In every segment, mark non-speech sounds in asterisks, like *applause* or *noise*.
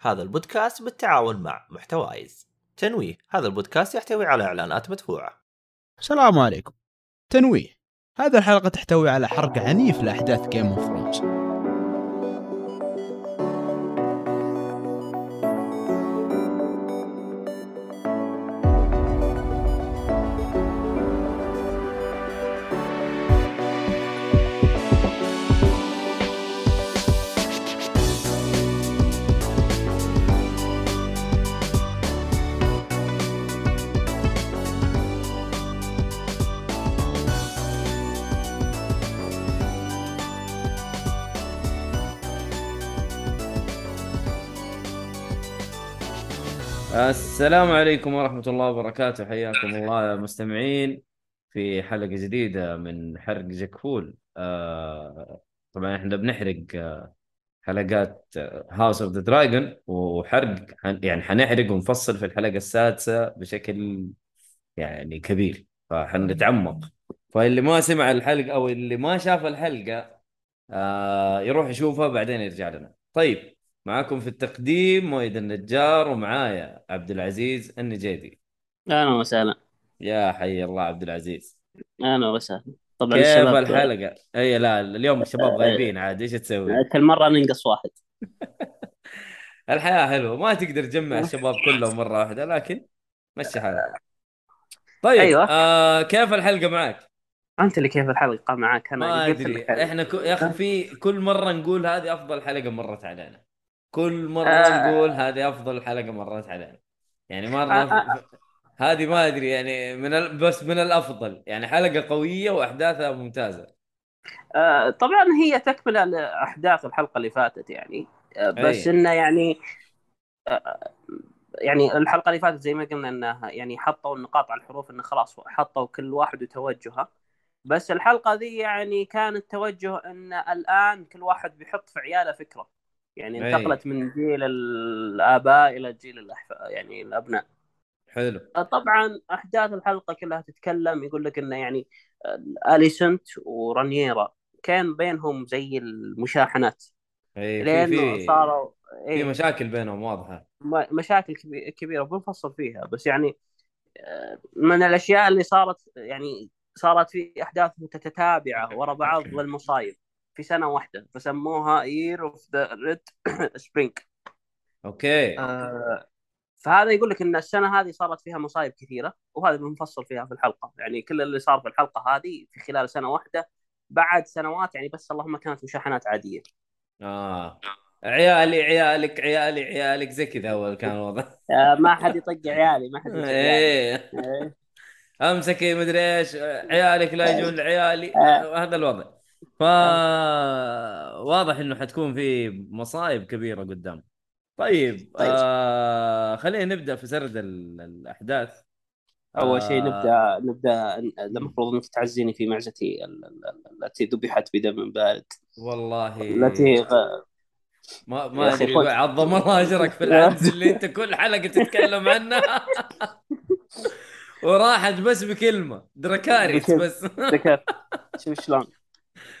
هذا البودكاست بالتعاون مع محتوايز. تنويه هذا البودكاست يحتوي على إعلانات مدفوعة. السلام عليكم. تنويه هذه الحلقة تحتوي على حرق عنيف لأحداث Game of Thrones السلام عليكم ورحمة الله وبركاته. حياكم الله مستمعين في حلقة جديدة من حرق جكفول آه طبعا إحنا بنحرق آه حلقات House of the Dragon وحرق يعني حنحرق ونفصل في الحلقة السادسة بشكل يعني كبير. فحنتعمق. فاللي ما سمع الحلقة أو اللي ما شاف الحلقة آه يروح يشوفها بعدين يرجع لنا. طيب معاكم في التقديم مويد النجار ومعايا عبد العزيز النجيدي أهلا وسهلا. يا حي الله عبد العزيز. أهلا وسهلا. طبعا كيف الشباب الحلقة؟ إي لا اليوم الشباب غايبين عاد إيش تسوي؟ كل مرة ننقص واحد. *laughs* الحياة حلوة ما تقدر تجمع الشباب كلهم مرة واحدة لكن مشي حالك. طيب أيوة. آه كيف الحلقة معك؟ أنت اللي كيف الحلقة معك؟ أنا ما أدري. إحنا ك... يا أخي في كل مرة نقول هذه أفضل حلقة مرت علينا. كل مرة آه. نقول هذه أفضل حلقة مرت علينا. يعني مرة آه، آه، هذه ما أدري يعني من ال... بس من الأفضل. يعني حلقة قوية وأحداثها ممتازة. آه، طبعا هي تكمله لاحداث الحلقة اللي فاتت يعني. آه، بس أي. إنه يعني آه، يعني الحلقة اللي فاتت زي ما قلنا انها يعني حطوا النقاط على الحروف إنه خلاص حطوا كل واحد وتوجهه. بس الحلقة ذي يعني كان التوجه إن الآن كل واحد بيحط في عياله فكرة. يعني أي. انتقلت من جيل الآباء إلى جيل الأحفاد يعني الأبناء. حلو. طبعا أحداث الحلقة كلها تتكلم يقول لك إنه يعني أليسنت ورانييرا كان بينهم زي المشاحنات. اي في في صاروا في إيه. مشاكل بينهم واضحة. م- مشاكل كبي- كبيرة بنفصل فيها بس يعني آه، من الأشياء اللي صارت يعني صارت في أحداث متتابعة ورا بعض للمصايب في سنة واحدة فسموها Year of the Red Spring okay. فهذا يقول لك إن السنة هذه صارت فيها مصايب كثيرة وهذا بنفصل فيها في الحلقة. يعني كل اللي صار في الحلقة هذه في خلال سنة واحدة بعد سنوات يعني بس اللهم كانت مشاحنات عادية. آه. عيالي عيالك عيالي عيالك زي كذا اول كان الوضع. *laughs* آه، ما حد يطق عيالي ما حد يطق عيالي. إيه. إيه. أمسكي مدري إيش عيالك لا يجون لعيالي. آه. هذا الوضع. ف واضح إنه حتكون في مصايب كبيرة قدام طيب, طيب. آه خلينا نبدأ في سرد ال- الأحداث أول شيء آه. نبدأ نبدأ المفروض إنك تعزيني في معزتي ال- ال- التي ذبحت بدم بارد والله التي ما ما أدري. عظم الله أجرك في العنز اللي أنت كل حلقة تتكلم عنها *laughs* وراحت بس بكلمة دركاريس بكلمة. بس *laughs* شوف شلون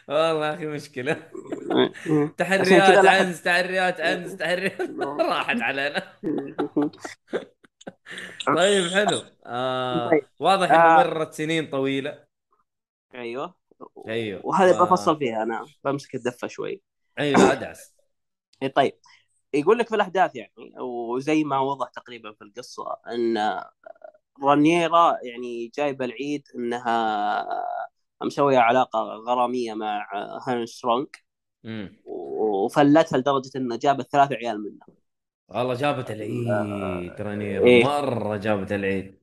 والله أخي مشكلة. *laughs* تحريات عنز تحريات عنز تحريات *laughs* راحت علينا. *laughs* طيب حلو. آه طيب. واضح إنه آه. مرت سنين طويلة. أيوه. أيوه. وهذا ف- بفصل فيها أنا بمسك الدفة شوي. أيوه ادعس إيه طيب. يقول لك في الأحداث يعني وزي ما وضح تقريبا في القصة إن رانييرا يعني جايبة العيد إنها مسويه علاقة غرامية مع سترونج. امم وفلتها لدرجة إنه جابت ثلاث عيال منها والله جابت العيد تراني. إيه. مرة جابت العيد.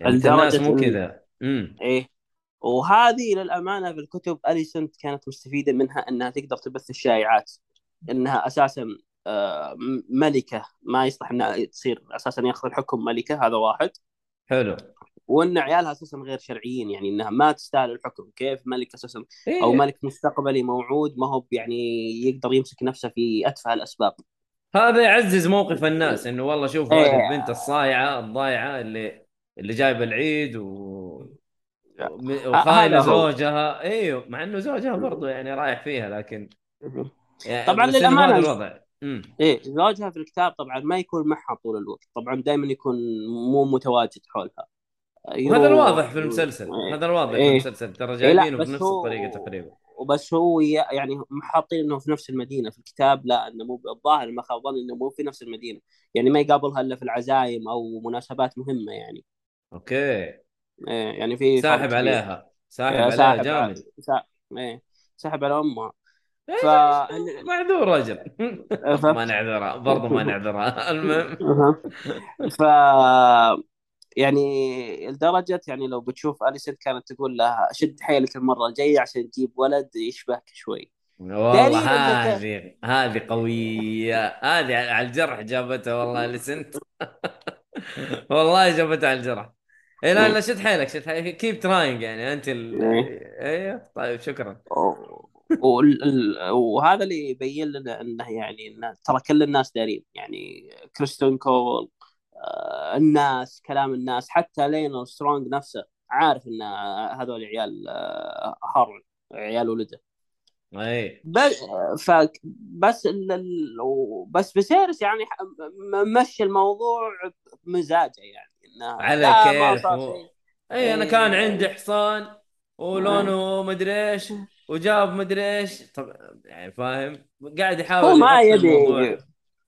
يعني لدرجة الناس مو كذا. إيه. وهذه للأمانة في الكتب اليسنت كانت مستفيدة منها إنها تقدر تبث الشائعات. إنها أساسا آه، ملكة. ما يصلح إنها تصير أساسا ياخذ الحكم ملكة هذا واحد. حلو. وإن عيالها أساسا غير شرعيين يعني إنها ما تستاهل الحكم كيف ملك أساسا إيه. أو ملك مستقبلي موعود ما هو يعني يقدر يمسك نفسه في أتفه الأسباب هذا يعزز موقف الناس إنه والله شوف إيه. هذه البنت الصايعة الضايعة اللي اللي جايبة العيد و هذا وخاينه. زوجها أيوه مع إنه زوجها برضه يعني رايح فيها لكن يعني طبعاً هذا الوضع مم. إيه زوجها في الكتاب طبعا ما يكون معها طول الوقت طبعا دائما يكون مو متواجد حولها وهذا يروح- الواضح في المسلسل إيه. هذا الواضح في إيه. المسلسل ترى إيه جايبينه بس بنفس هو الطريقة تقريبا. وبس هو يعني محاطين إنه في نفس المدينة في الكتاب لا إنه مو الظاهر ما خاب إنه مو في نفس المدينة. يعني ما يقابلها إلا في العزايم أو مناسبات مهمة يعني. أوكي. إيه يعني في ساحب. عليها. ساحب إيه، عليها ساحب جامد. على- سا... إيه سحب على أمها. إيه، ف معذور رجل. ف- *laughs* ما نعذرها برضه ما نعذرها *laughs* المهم. ف يعني لدرجة يعني لو بتشوف أليسنت كانت تقول لها شد حيلك المرة الجاية عشان تجيب ولد يشبهك شوي. والله هذه هذه قوية. هذه على الجرح جابتها والله لسنت *laughs* والله جابتها على الجرح. اي لا لا شد حيلك شد حيلك. keep trying يعني أنت ال... إيه. أيوه طيب شكرا. وهذا اللي يبين لنا إنه يعني إنه ترى كل الناس دارين. يعني كريستون كول آه، الناس كلام الناس حتى لينور سترونج نفسه عارف إن هذول عيال آه، هارون عيال ولده. اي بس ف بس ال- ال- بس بسيرس يعني مشي الموضوع بمزاجه يعني إنه على كيف شيء. اي أنا إيه. كان عندي حصان ولونه مدري إيش وجاب مدري إيش. طب يعني فاهم؟ قاعد يحاول هو ما يبي.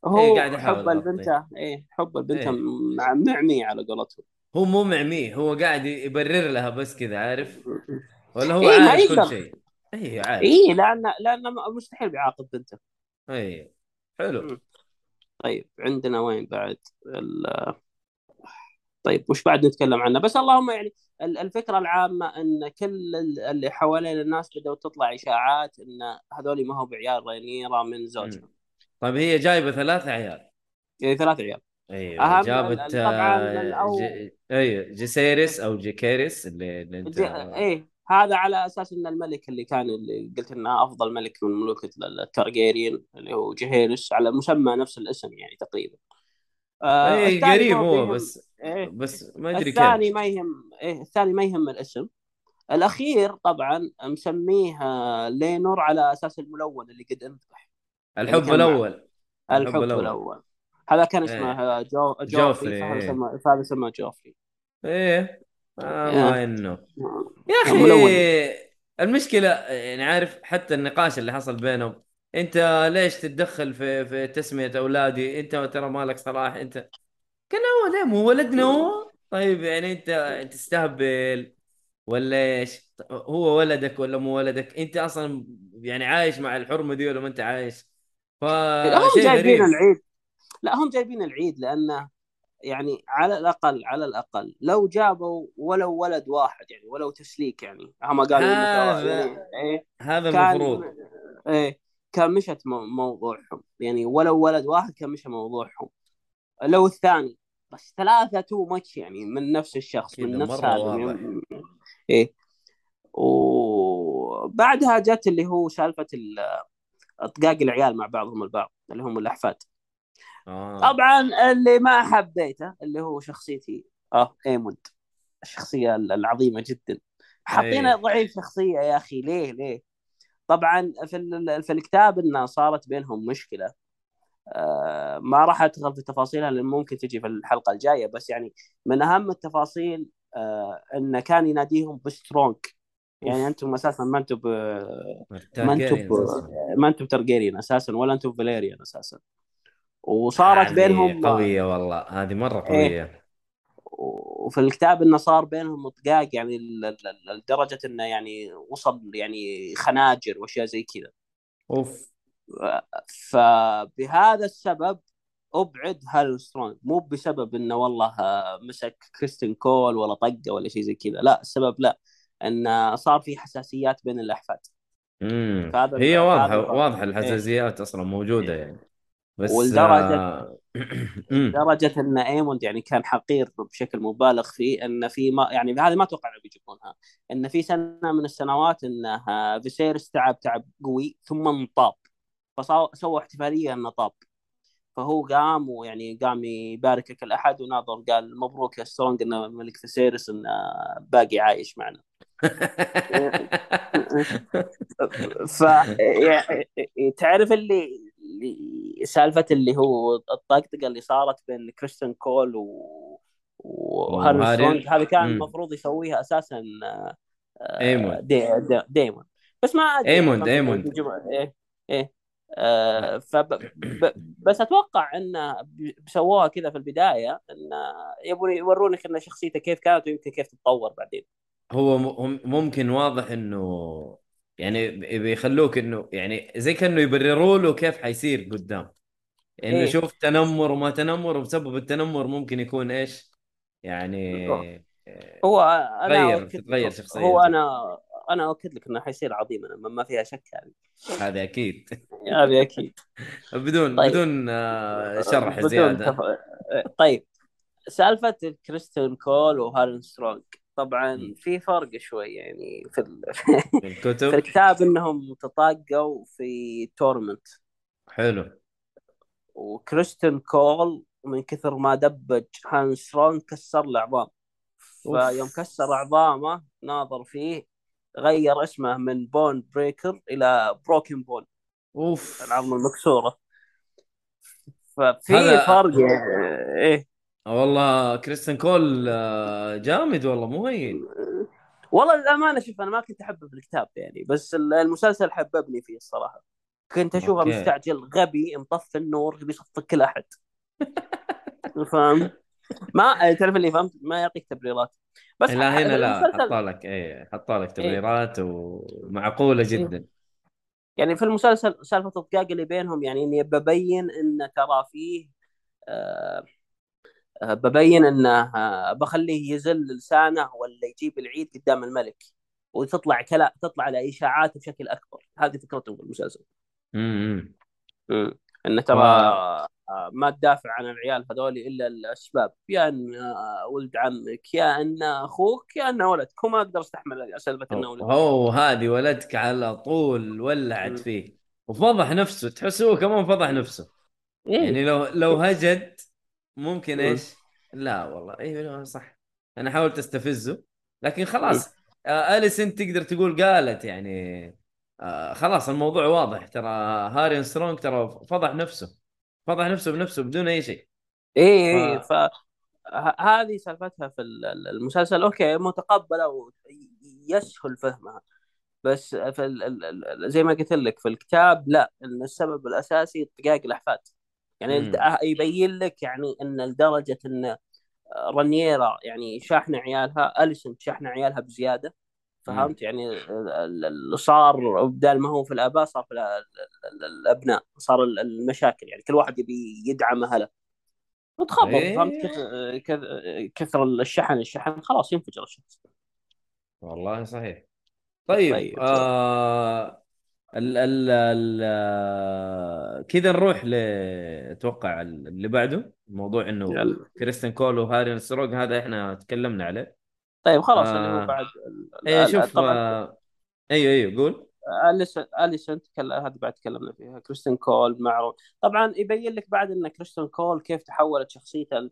هو إيه، قاعد يحاول حب يغطي. البنت إيه. حب البنت إيه. مع معمي على قولتهم. هو مو معميه هو قاعد يبرر لها بس كذا عارف؟ ولا هو إيه، ما عارف كل. شيء. اي عارف. اي لأن لأن مستحيل بيعاقب بنته. اي حلو. مم. طيب عندنا وين بعد؟ ال... طيب وش بعد نتكلم عنه؟ بس اللهم يعني ال- الفكرة العامة إن كل ال- اللي حوالين الناس بدأوا تطلع إشاعات إن هذول ما هو بعيال رينيرا من زوجها طيب هي جايبة ثلاثة عيال. يعني ثلاث عيال. أيوه أهم جابت آه، الأول- ج... أيوه جيسيريس أو جيكيريس اللي, اللي أنت ج- إيه هذا على أساس إن الملك اللي كان اللي قلت إنه أفضل ملك من ملوك التارجيريان اللي هو جهيرس على مسمى نفس الاسم يعني تقريبا. آه اي الثاني قريب هو فيهم- بس إيه بس ما أدري الثاني كيف ما يهم إيه الثاني ما يهم الاسم. الأخير طبعا مسميه آه، لينور على أساس الملون اللي قد انذبح الحب كان الأول. الحب الأول, هذا كان. اسمه آه، جو جوفري، فهذا إيه. سمى جوفري. إيه. ما انه يا. أخي المشكلة يعني عارف حتى النقاش اللي حصل بينهم أنت ليش تتدخل في في تسمية أولادي؟ أنت ترى مالك صلاح أنت قال هو ليه؟ مو ولدنا هو؟ طيب يعني أنت تستهبل ولا إيش؟ هو ولدك ولا مو ولدك؟ أنت أصلا يعني عايش مع الحرمة دي ولا ما أنت عايش؟ هم جايبين غريب. العيد. لا هم جايبين العيد لأنه يعني على الأقل على الأقل لو جابوا ولو ولد واحد يعني ولو تسليك يعني. هم قالوا هذا- يعني إيه هذا المفروض. إيه كان مشت مو- موضوعهم. يعني ولو ولد واحد كان مشى موضوعهم. لو الثاني. بس ثلاثة تو ماتش يعني من نفس الشخص من نفس هذا واضح. إيه. وبعدها جت اللي هو سالفة ال- أطقاق العيال مع بعضهم البعض اللي هم الأحفاد. آه. طبعا اللي ما حبيته اللي هو شخصيتي آه إيموند. الشخصية العظيمة جدا. حاطينه إيه. ضعيف شخصية يا أخي ليه ليه؟ طبعا في في الكتاب إنه صارت بينهم مشكلة. آه ما راح أدخل في تفاصيلها لأن ممكن تجي في الحلقة الجاية بس يعني من أهم التفاصيل آه إنه كان يناديهم بسترونج يعني أنتم أساسا ما أنتم ب... ما أنتم ب... ما أنتم ترجيريان أساسا ولا أنتم فاليريان أساسا. وصارت بينهم قوية والله هذه مرة إيه. قوية. وفي الكتاب إنه صار بينهم طقاق يعني لدرجة إنه يعني وصل يعني خناجر وأشياء زي كذا. أوف. فبهذا السبب أبعد هارو سترونج. مو بسبب إنه والله مسك كريستين كول ولا طقه ولا شيء زي كذا لا السبب لا. انه صار في حساسيات بين الأحفاد. فهذا- هي واضحة فهذا- واضحة الحساسيات أصلا موجودة يعني. بس ولدرجة- آه، *clears throat* إن إيموند يعني كان حقير بشكل مبالغ فيه إن في ما يعني هذه ما أتوقع إنه بيجيبونها. إن في سنة من السنوات انه فيسيرس تعب تعب قوي ثم إن طاب. فسووا احتفالية إنه طاب. فهو قام ويعني قام يبارك كل أحد وناظر قال مبروك يا سترونج إنه ملك فيسيرس انه باقي عايش معنا *laughs* ف تعرف اللي سالفة اللي هو الطقطقة اللي صارت بين كريستن كول و وهاري. سترونج هذا كان. المفروض يسويها أساسا آه، آه، ايمون. دي دي ديمون بس ما أدري ايمون- ايمون. إيه إيه آه فب ب بس أتوقع انه سووها كذا في البداية انه يبون يورونك إن شخصيته كيف كانت ويمكن كيف تتطور بعدين. هو ممكن واضح إنه يعني بيخلوك إنه يعني زي كأنه يبرروا له كيف حيصير قدام. إنه إيه. شوف تنمر وما تنمر وبسبب التنمر ممكن يكون إيش؟ يعني هو أنا تغير- تتغير شخصيته. هو أنا أنا أؤكد لك إنه حيصير عظيما ما- ما فيها شك هذه هذا أكيد. هذه أكيد. *laughs* بدون طيب. بدون آه، شرح بدون زيادة. تف... طيب. سالفة كريستين كول وهارن سترونج. طبعا مم. في فرق شوي يعني في ال... *laughs* في الكتب. الكتاب إنهم تطاقوا في tournament. حلو. وكريستين كول من كثر ما دبج هارن سترونج كسر له عظام. فيوم كسر عظامه ناظر فيه غير اسمه من Bone Breaker إلى Broken Bone أوف. العظمه المكسورة. ففي هذا- فرق يعني إيه والله كريستن كول آه، جامد والله مو هين. والله للأمانة شوف أنا ما كنت أحبه في الكتاب يعني بس المسلسل حببني فيه الصراحة. كنت أشوفه. مستعجل غبي مطفي النور يبي يصفق كل أحد. *laughs* فاهم؟ ما تعرف اللي فهمت؟ ما يعطيك تبريرات. بس لا هنا لا حطوا لك إيه حطوا لك تبريرات ومعقولة جدا. يعني في المسلسل سالفة الطقاق اللي بينهم يعني إني ببين إن ترى فيه آه آه، ببين إنه آه بخليه يزل لسانه ولا يجيب العيد قدام الملك وتطلع كلا تطلع الاشاعات بشكل أكبر. هذه فكرتهم في المسلسل. امم انه ترى ما تدافع عن العيال هذول إلا الاسباب يا إن آه، ولد عمك يا إن أخوك يا إن ولدك وما أقدر أستحمل سالفة إنه ولد هو هذه ولدك على طول ولعت. فيه. وفضح نفسه تحس هو كمان فضح نفسه. إيه. يعني لو لو هجد ممكن مم. إيش؟ لا والله أيوه صح. أنا حاولت أستفزه لكن خلاص. آه اليسن تقدر تقول قالت؟ يعني آه خلاص الموضوع واضح ترى هاري سترونج ترى فضح نفسه. فضح نفسه بنفسه بدون أي شيء. إيه إيه ف- ف ه- هذه سالفتها في ال- ال- المسلسل. okay متقبلة ويسهل فهمها. بس في ال- زي ما قلت لك في الكتاب لا إن السبب الأساسي طقاق الأحفاد. يعني مم. يبين لك يعني إن لدرجة إن رانييرا يعني شاحنه عيالها أليسون شاحنه عيالها بزيادة. فهمت؟ يعني صار بدال ما هو في الآباء صار في ال- ال- ال- الأبناء صار ال- المشاكل يعني كل واحد يبي يدعم أهله. وتخبط إيه. فهمت؟ كثر الشحن الشحن خلاص ينفجر الشخص. والله صحيح. طيب, طيب. آه ال ال ال كذا نروح ل أتوقع اللي بعده موضوع إنه. كريستن كول وهاري سترونج هذا إحنا تكلمنا عليه. طيب خلاص آه. اللي هو بعد ال- إيه ال- شوف طبعا. آه أيوه أيوه قول. أليسنت أليسنت هذه بعد تكلمنا فيها. كريستن كول مع طبعا يبين لك بعد إن كريستن كول كيف تحولت شخصيته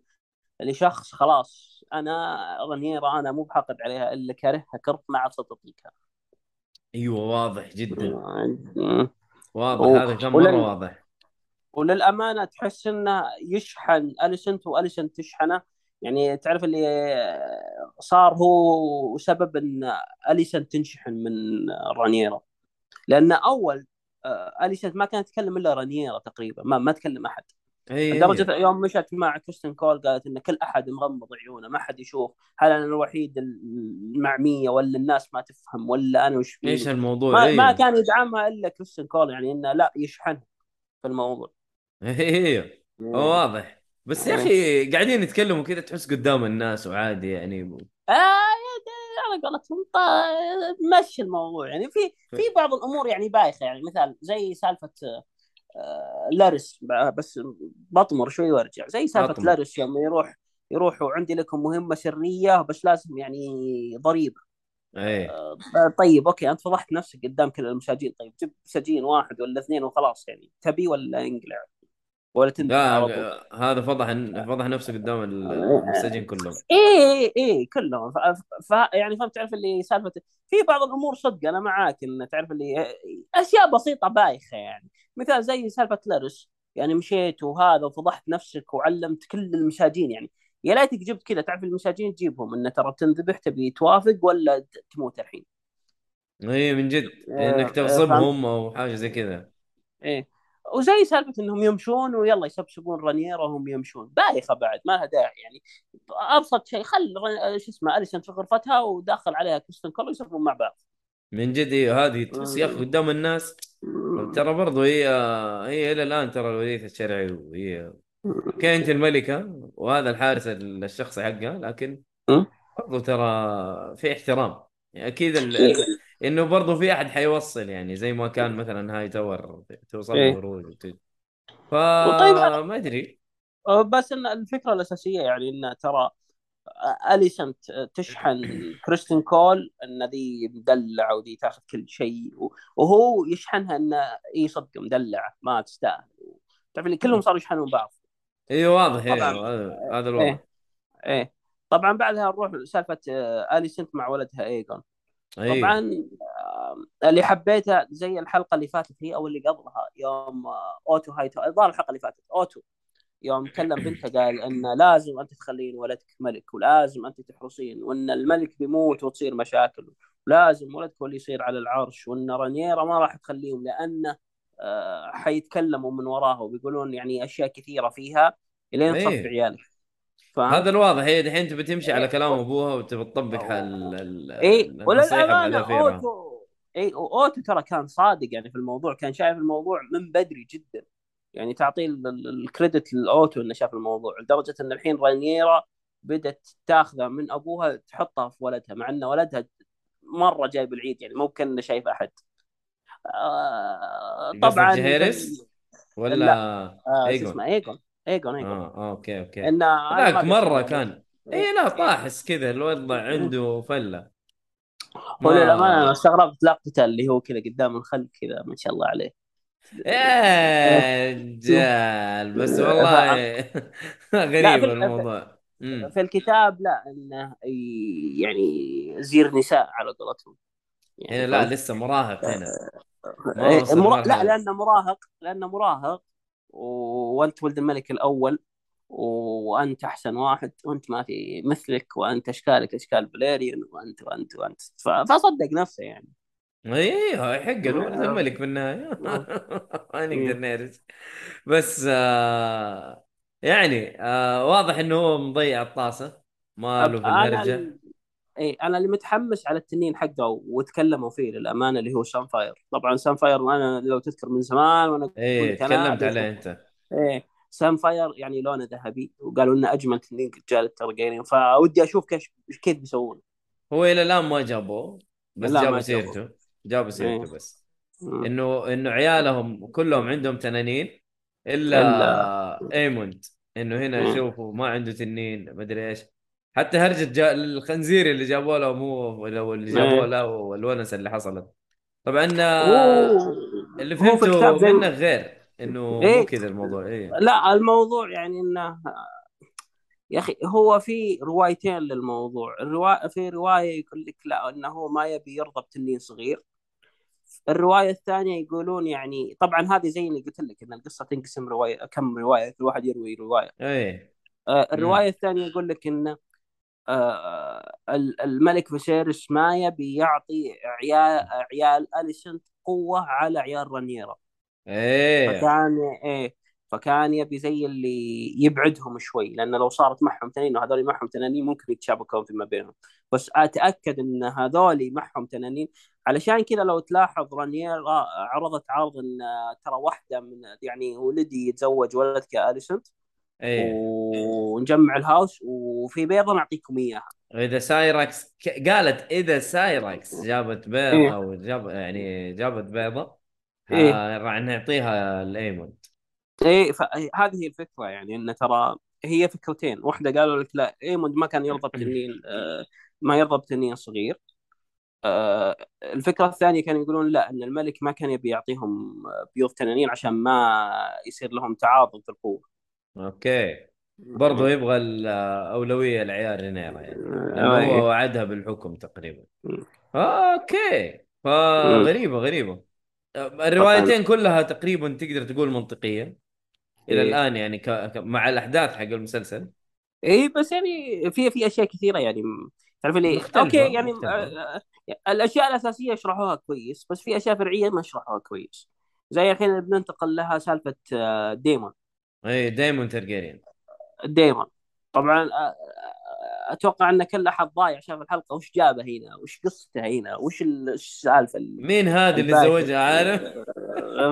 لشخص خلاص. أنا رانيرا أنا مو بحقد عليها إلا كارهها عاد صدق ما اطيقها أيوه واضح جدا. واضح و- هذا كان ولن- مرة واضح. وللأمانة تحس إنه يشحن. أليسنت وأليسنت تشحنه. يعني تعرف اللي صار هو سبب إن اليسنت تنشحن من رانيرا لأن أول آه، اليسنت ما كانت تكلم إلا رانيرا تقريبا ما ما تكلم أحد. اي لدرجة يوم مشت مع كريستن كول قالت إن كل أحد مغمض عيونه ما حد يشوف. هل أنا الوحيدة المعمية ولا الناس ما تفهم ولا أنا وش فيني؟ إيش الموضوع؟ ما, ما أيوه كان يدعمها إلا كريستن كول يعني إنه لا يشحنها في الموضوع. أيوه واضح. بس يا أخي قاعدين يتكلموا كذا تحس قدام الناس وعادي يعني. آه على قولتهم مشي الموضوع. يعني في في بعض الأمور يعني بايخة. يعني مثال زي سالفة آه، لارس بس بطمر شوي وارجع. زي سالفة بطمر. لارس يوم يروح يروحوا عندي لكم مهمة سرية بس لازم يعني ضريبة. إيه. آه، طيب أوكي أنت فضحت نفسك قدام كل المساجين. طيب جيب سجين واحد ولا اثنين وخلاص يعني. تبي ولا انقلع ولا تندم لا هذا فضح فضح نفسه قدام المستجين كلهم. إيه إيه كلهم. ف... ف... يعني فهمت تعرف اللي سالفه في بعض الأمور صدق أنا معاك إن تعرف اللي أشياء بسيطة بايخة يعني. مثال زي سالفة لارس يعني مشيت وهذا وفضحت نفسك وعلمت كل المساجين يعني. يا ليتك جبت كذا. تعرف المساجين تجيبهم انه ترى تنذبح تبي توافق ولا تموت الحين؟ اي من جد. آه، إنك آه، تغصبهم أو حاجة زي كذا. إيه. وزي سالفة إنهم يمشون ويلا يسبسبون رانييرا وهم يمشون. بايخة بعد ما لها داعي يعني. أبسط شيء خل شو اسمه أليسنت في غرفتها وداخل عليها كريستن كول يسولفون مع بعض. من جد أيوه هذه يا أخي قدام الناس. ترى برضو هي هي إلى الآن ترى الوريث الشرعي وهي okay انت الملكة وهذا الحارس الشخصي حقها لكن م? برضو ترى في احترام. يعني أكيد ال... إيه. إنه برضو في أحد حيوصل يعني زي ما كان مثلا هاي تاور توصل إيه. وت... وطيب، فما أدري بس إن الفكرة الأساسية يعني إن ترى أليسنت تشحن كريستن كول إن ذي مدلع وذي تاخذ كل شيء وهو يشحنها انه اي صدق مدلعه ما تستاهل تعرف اللي كلهم صاروا يشحنون بعض أيوه واضح طبعاً. أيوه هذا- هذا الوضع إيه طبعا بعدها نروح سالفه آه، أليسنت مع ولدها ايجون أيوه. طبعا اللي حبيته زي الحلقة اللي فاتت هي أو اللي قبلها يوم آه، أوتو هايتو الظاهر الحلقة اللي فاتت أوتو يوم كلم بنته قال إن لازم أنت تخلين ولدك ملك ولازم أنت تحرصين وإن الملك بيموت وتصير مشاكل ولازم ولدك هو اللي يصير على العرش وإن رانيرا ما راح تخليهم لأنه آه، حيتكلموا من وراها وبيقولون يعني أشياء كثيرة فيها إلين إيه. تصفي عيالك فاهم؟ هذا الواضح. هي دحين تبي تمشي على كلام أبوها وتبي تطبق ال- اي وللأمانة اوتو اي أوتو ترى كان صادق يعني في الموضوع. كان شايف الموضوع من بدري جدا. يعني تعطيه ال- ال credit للأوتو انه شاف الموضوع لدرجة إن الحين رانيرا بدأت تاخذه من أبوها تحطها في ولدها مع إن ولدها مرة جايب العيد يعني مو كأنه شايف أحد. آه طبعا جهيرس ولا لا. آه إيجون؟ اسمه إيجون. ايجون ايجون آه آه، أوكي أوكي. إنه أنا ذاك ما مرة كان. اي لا طاحس كذا الوضع عنده فلة. هو للأمانة أنا استغربت لقطته اللي هو كذا قدام الخلق كذا ما شاء الله عليه. يا *laughs* رجال بس والله *laughs* غريب الموضوع. في الكتاب لا إنه يعني زير نساء على قولتهم. يعني هنا لا لسه مراهق هنا. ما إيه، وصل مرا... لا. لأنه مراهق لأنه مراهق. وانت ولد الملك الأول. وأنت أحسن واحد وأنت ما في مثلك وأنت أشكالك أشكال فاليريون وأنت وأنت وأنت. فصدق نفسه يعني إيه يحق له ولد الملك في النهاية *laughs* ما نقدر نهرس بس آه يعني آه واضح إنه هو مضيع الطاسة ما له في أنا الهرجه ال... اي أنا اللي متحمس على التنين حقه وتكلموا فيه للأمانة اللي هو سانفاير طبعا سانفاير أنا لو تذكر من زمان وأنا إيه تكلمت عليه أنت. إيه سانفاير يعني لونه ذهبي وقالوا إنه أجمل تنين رجال الترقينين. فودي أشوف كيف كيف بيسوون. هو إلى الآن ما جابوه بس جابوا. سيرته. جابوا سيرته إيه. بس. مم. انه إنه عيالهم كلهم عندهم تنانين إلا ايموند إنه هنا. شوفوا ما عنده تنين مدري إيش. حتى هرجة جا الخنزير اللي جابوه له مو اللي جابوه إيه. له والونس اللي حصلت. طبعا اللي فهمته زي منك غير إنه إيه. مو كذا الموضوع إيه. لا الموضوع يعني إنه يا أخي هو في روايتين للموضوع. الرواية في رواية يقول لك لا إنه هو ما يبي يرضى بتنين صغير. الرواية الثانية يقولون يعني طبعا هذه زي اللي قلت لك إن القصة تنقسم رواية كم رواية كل واحد يروي رواية. إيه. آه، الرواية الثانية يقول لك ان ال- الملك فيسيرس ما يبي يعطي عيال عيال اليسنت قوة على عيال رانيرا. إيه. فكان إيه فكان يبي زي اللي يبعدهم شوي لأن لو صارت معهم تنانين وهذول معهم تنانين ممكن يتشابكون فيما بينهم. بس أتأكد إن هذول معهم تنانين. علشان كذا لو تلاحظ رانييرا عرضت عرض إن ترى واحدة من يعني ولدي يتزوج ولدك اليسنت إيه. ونجمع ال house وفي بيضة نعطيكم إياها. إذا سايركس قالت إذا سايركس جابت بيض إيه. أو جاب يعني جابت بيضة إيه. راح نعطيها الايموند إيه فهذه هي الفكرة يعني إن ترى هي فكرتين. واحدة قالوا لك لا إيموند ما كان يرضى بتنين آه، ما يرضى بتنين صغير. آه، الفكرة الثانية كانوا يقولون لا إن الملك ما كان يبي يعطيهم بيوض تنانين عشان ما يصير لهم تعاضد في القوة. أوكي. برضو يبغى الاولويه لعيال رينيرا يعني لأنه آه، هو وعدها بالحكم تقريبا. أوكي. فغريبة غريبة. الروايتين كلها تقريبا تقدر تقول منطقية. إلى إيه. الآن يعني ك... ك... مع الأحداث حق المسلسل. اي بس يعني في في أشياء كثيرة يعني. تعرف لي أوكي يعني مختلفة. آه، آه، الأشياء الأساسية يشرحوها كويس بس في أشياء فرعية ما يشرحوها كويس. زي الحين بننتقل لها سالفة آه، ديمون. اي دايمون ترجيريان ديمون طبعا أتوقع أن كل أحد ضايع شاف الحلقة وش جابه هنا؟ وش قصته هنا؟ وش ال- السالفة اللي مين هذه اللي الباشا. زوجها؟ عارف؟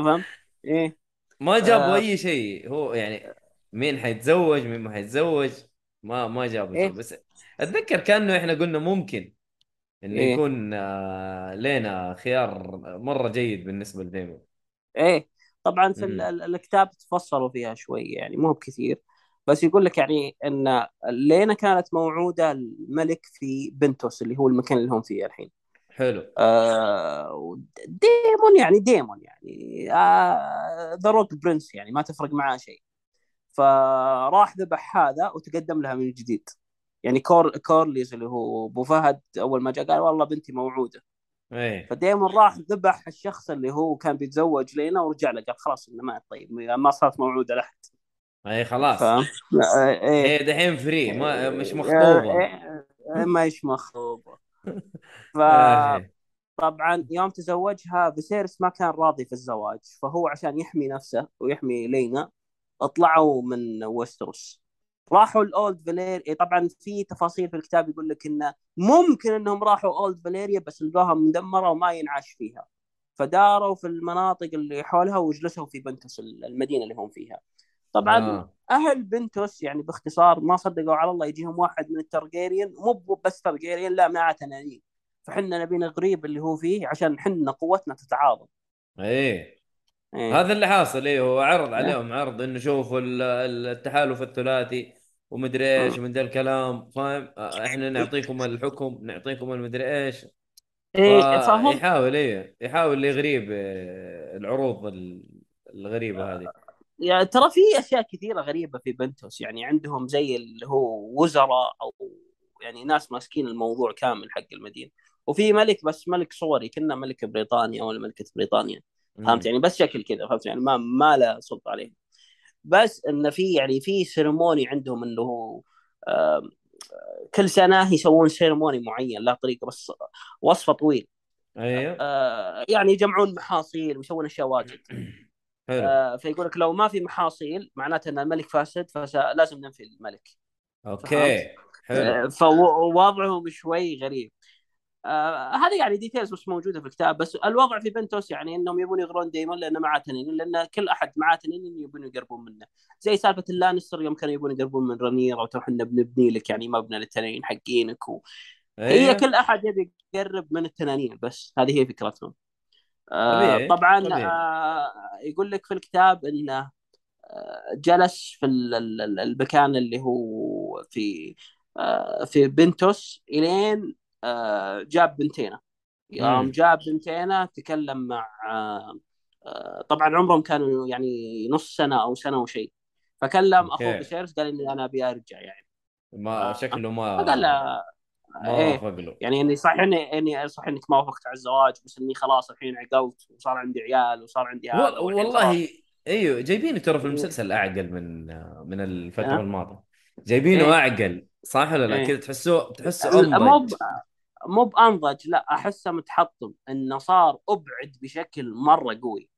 فهمت؟ إيه. ما جابوا آه. أي شيء. هو يعني مين حيتزوج؟ مين ما حيتزوج؟ ما ما جابوا إيه. بس أتذكر كأنه إحنا قلنا ممكن انه إيه. يكون آه لينا خيار مرة جيد بالنسبة لديمون. إيه. طبعا في مم. ال- ال- الكتاب تفصلوا فيها شوي يعني مو بكثير. بس يقول لك يعني إن لينا كانت موعودة الملك في بنتوس اللي هو المكان اللي هم فيه الحين. حلو. آه ديمون يعني ديمون يعني. the rogue prince يعني ما تفرق معاه شيء. فراح ذبح هذا وتقدم لها من جديد. يعني كور كورليز اللي هو أبوها فأول ما جاء قال والله بنتي موعودة. إيه. فديمون راح ذبح الشخص اللي هو كان بيتزوج لينا ورجع له قال خلاص إنه مات طيب ما صارت موعوده لاحد اي خلاص. إيه. هي دحين free ما مش إيه، مخطوبة. إيه، إيه، ما إيش مخطوبة. يا أخي. فطبعا يوم تزوجها فيسيرس ما كان راضي في الزواج فهو عشان يحمي نفسه ويحمي لينا طلعوا من ويستروس. راحوا الاولد فاليريا طبعا في تفاصيل في الكتاب يقول لك إنه ممكن إنهم راحوا اولد فاليريا بس لقوها مدمرة وما ينعاش فيها. فداروا في المناطق اللي حولها وجلسوا في بنتوس المدينة اللي هم فيها. طبعا آه. أهل بنتوس يعني باختصار ما صدقوا على الله يجيهم واحد من الترجيريان مو بس ترجيريان لا معاه تنانين. فحنا نبي نغريب اللي هو فيه عشان حنا قوتنا تتعاظم إيه. إيه. هذا اللي حاصل إيه هو عرض عليهم عرض إنه شوفوا ال- ال- التحالف الثلاثي. ومدري إيش من ذا الكلام فاهم؟ آه، إحنا نعطيكم الحكم نعطيكم المدري إيش. فهم يحاول إيه يحاول يغريب آه، العروض ال- الغريبة هذه. يعني ترى في أشياء كثيرة غريبة في بنتوس؟ يعني عندهم زي اللي هو وزراء أو يعني ناس ماسكين الموضوع كامل حق المدينة. وفي ملك بس ملك صوري كنه ملك بريطانيا ولا ملكة بريطانيا. فهمت يعني؟ بس شكل كذا فهمت يعني؟ ما ما له سلطة عليه. بس انه في يعني في ceremony عندهم إنه هو كل سنة يسوون ceremony معين له طريقة بس وصفه طويل. أيوه. آه، يعني يجمعون محاصيل ويسوون أشياء واجد. *clears throat* آه، فيقول لك لو ما في محاصيل معناته إن الملك فاسد فلازم ننفي الملك. okay. حلو. آه، فوضعهم شوي غريب. آه هذه يعني details بس موجودة في الكتاب بس الوضع في بنتوس يعني إنهم يبون يغرون ديمون لأنه معاه تنين لأن كل أحد معاه تنين يبون يقربون منه زي سالفة اللانستر يوم كانوا يبون يقربون من رنيرا وإحنا بنبني لك يعني مبنى للتنانين حقينك و... هي أيوه. كل أحد يبي يقرب من التنانين بس هذه هي فكرتهم آه طبعا طبيعي. آه يقول لك في الكتاب إنه آه، جلس في ال- ال- ال- المكان اللي هو في آه، في بنتوس إلين جاب بنتينه يوم. جاب بنتينه تكلم مع آه، آه، طبعا عمرهم كانوا يعني نص سنة أو سنة وشيء فكلم أخوه. بشيرس قال إني أنا أبي أرجع يعني ما آه. شكله ما فقال له ما إيه. له يعني إني صح إني إني صح إنك ما وافقت على الزواج بس إني خلاص الحين عقلت وصار عندي عيال وصار عندي هذا. والله أيوه جايبينه ترى في. المسلسل أعقل من من الفترة أه؟ الماضية جايبينه إيه. أعقل صح ولا لا؟ إيه. كذا تحسه مو انضج مو بأنضج لا أحسه متحطم إنه صار أبعد بشكل مرة قوي.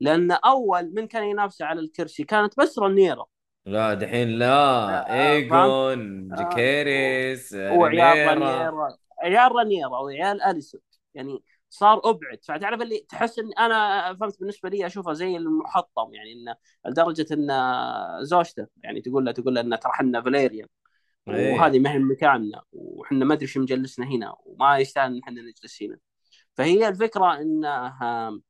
لأن أول من كان ينافسه على الكرسي كانت بس رنيرا لا دحين لا. آه، ايجون آه. جيكيريس وعيال رنيرا عيال رنيرا وعيال أليسون. يعني صار أبعد. فتعرف اللي تحس إن أنا فهمت بالنسبة لي أشوفه زي المحطم يعني إنه لدرجة إن زوجته يعني تقول له تقول له إن ترى إحنا فاليريان. إيه. وهذه ما هي مكاننا وحنا ما أدري شو مجلسنا هنا وما يستاهل إن إحنا نجلس هنا فهي الفكرة إنها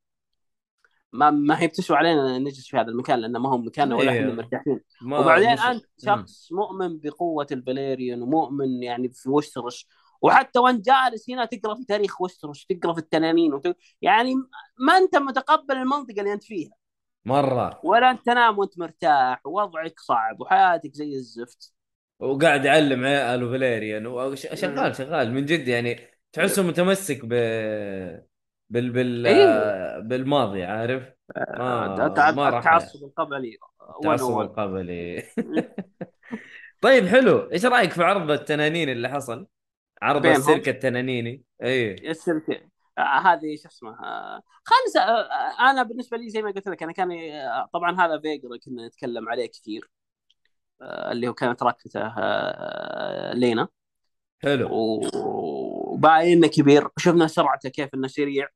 ما ما هي بتسوى علينا إن نجلس في هذا المكان لأنه ما هو مكاننا ولا إيه. إحنا مرتاحين ما وبعدين أنت. شخص مؤمن بقوة الفاليريان ومؤمن يعني في وستروس وحتى وأنت جالس هنا تقرأ في تاريخ وستروس تقرأ في التنانين وت... يعني ما أنت متقبل المنطقة اللي أنت فيها مرة ولا انت تنام وأنت مرتاح ووضعك صعب وحياتك زي الزفت وقاعد يعلم عياله فاليريان وشغال شغال من جد يعني. تحسه متمسك ب بال بال إيه. بالماضي عارف؟ ما التع- ما راح التعصب القبلي التعصب 101. القبلي. *laughs* *laughs* طيب حلو. إيش رأيك في عرض التنانين اللي حصل؟ عرض؟ السيرك التنانيني. اي السلك آه، هذه شو اسمه آه، آه، آه، أنا بالنسبة لي زي ما قلت لك أنا كان آه، طبعا هذا فيجر كنا نتكلم عليه كثير. آه، اللي هو كانت ركبته آه، لينا. حلو. وباين انه كبير شفنا سرعته كيف إنه سريع.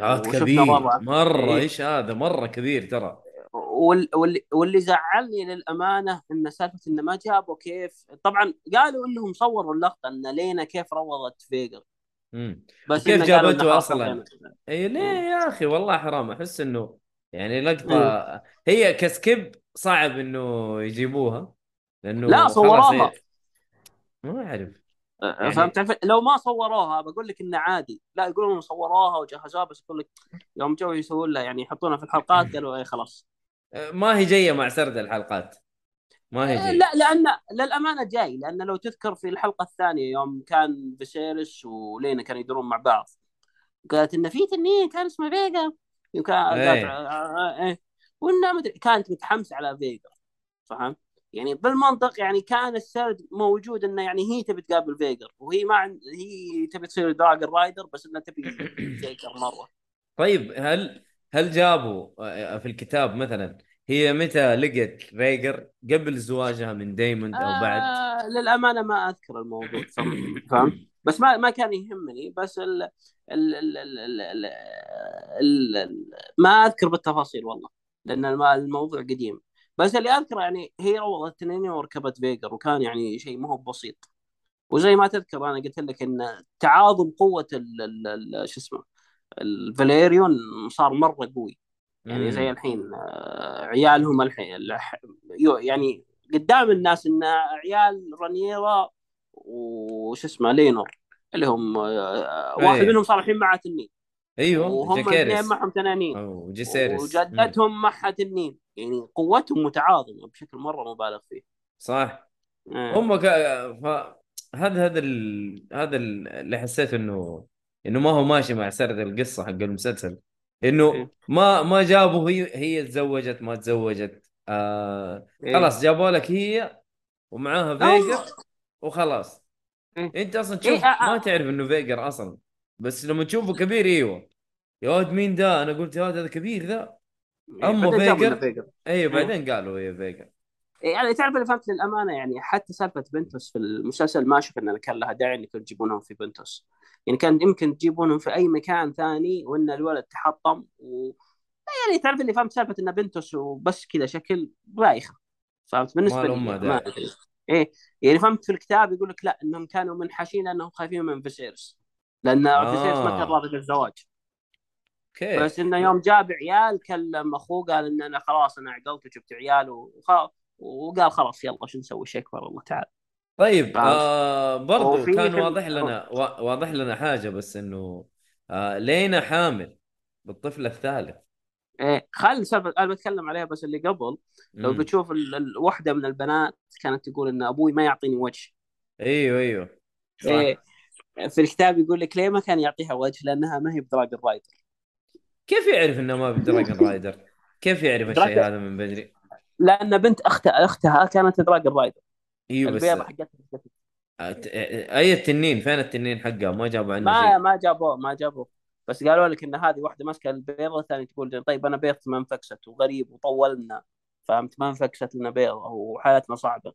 عاد وشفنا كبير. وضعه. مرة إيه. إيش هذا؟ مرة كبير ترى. وال- واللي, واللي زعلني للأمانة إن سالفة إنه ما جابوا كيف. طبعا قالوا إنهم صوروا اللقطة إن لينا كيف روضت فيجر. بس إنه جابته؟ خلينا. إي ليه يا أخي؟ والله حرام. أحس إنه يعني لقطة هي ك skip صعب إنه يجيبوها. لأنه لا، صوروها. هي- ما أعرف. يعني يعني- فهمت؟ تعرف لو ما صوروها بقول لك إنه عادي. لا يقولون صوروها وجهزوها بس يقول لك يوم جو يسوون لها يعني يحطونها في الحلقات *laughs* قالوا اي خلاص. ما هي جاية مع سرد الحلقات. ما هي جاية. لا لأن للأمانة جاي لأن لو تذكر في الحلقة الثانية يوم كان فيسيرس ولينا كانوا يدورون مع بعض قالت ان في تنين كان اسمه فيجا. وكان إيه. إيه. وانها مدري كانت متحمسة على فيجا فهمت؟ يعني بالمنطق يعني كان السرد موجود إنه يعني هي تبي تقابل فيجر وهي ما عن... هي تبي تصير dragon rider بس إنها تبي *coughs* فيجر مرة طيب هل هل جابوا آه، آه، في الكتاب مثلا هي متى لقت فيجر قبل زواجها من دايمون أو بعد؟ آه للأمانة ما أذكر الموضوع فهمت؟ بس ما ما كان يهمني بس ال ال ال ال ال ال ال ما أذكر بالتفاصيل والله لأن الموضوع قديم بس اللي أذكره يعني هي روضت تنين وركبت فيجر وكان يعني شيء ما هو بسيط وزي ما تذكر أنا قلت لك إن تعاظم قوة ال ال ال شو اسمه الفاليريون صار مرة قوي يعني زي. الحين آه، عيالهم الحين يعني قدام الناس إن عيال رانيرا وش اسمه لينور اللي هم آه، واحد إيه. منهم صار الحين معه تنين أيوه وهم جاكيريس اثنين معهم تنانين مم. وجدتهم معها تنين يعني قوتهم متعاظمة بشكل مرة مبالغ فيه صح آه. هم ك... ف... هذا هذا ال... هذا ال- اللي حسيت إنه إنه ما هو ماشي مع سرد القصة حق المسلسل إنه إيه. ما ما جابوا هي هي تزوجت ما تزوجت آه... إيه. خلاص جابوا لك هي ومعاها فيجر وخلاص إيه. أنت أصلا تشوف. ما تعرف إنه فيجر أصلا بس لما تشوفه كبير إيوه. يا ولد مين ده أنا قلت يا ولد هذا كبير ذا. جابوا لنا فيجر- أيوه بعدين قالوا هي فيجر. يعني تعرف اللي فهمت للأمانة يعني حتى سالفة بنتوس في المسلسل ما أشوف إن كان لها داعي إنكم تجيبونهم في بنتوس. يعني كان يمكن تجيبونهم في أي مكان ثاني وإن الولد تحطم و يعني تعرف اللي فهمت سالفة إن بنتوس وبس كذا شكل بايخه فهمت؟ بالنسبة لي ما إيه يعني فهمت في الكتاب يقول لك لا إنهم كانوا منحشين لأنهم خايفين من فيسيرس. لأن آه. ما كان راضي بالزواج أوكي. بس إنه يوم جاب عيال كلم أخوه قال إن أنا خلاص أنا عقلت وجبت عيال وخ... وقال خلاص يلا شو نسوي شيء اكبر الله تعالى طيب؟ آه برضو كان واضح لنا وا- واضح لنا حاجة بس إنه آه لينا حامل بالطفل الثالث. إيه خل سالفه أنا بتكلم عليها بس اللي قبل لو مم. بتشوف ال- ال- واحدة من البنات كانت تقول إن أبوي ما يعطيني وجه. أيوه أيوه. صح. إيه في الكتاب يقول لك ليه ما كان يعطيها وجه؟ لأنها ما هي بدراجون رايدر. كيف يعرف إنه ما ب dragon *laughs* rider؟ كيف يعرف الشيء هذا من بدري؟ لأن بنت اختها أختها كانت dragon rider. إيوه بس البيضة حقتها أي التنين؟ فين التنين حقها ما جابوا عنه ما شيء. ما جابوه ما جابوه. بس قالوا لك إن هذه واحدة ماسكة البيضة الثانية تقول طيب أنا بيضتي ما انفكست وغريب وطولنا. فهمت؟ ما انفكست لنا بيضة وحالتنا صعبة.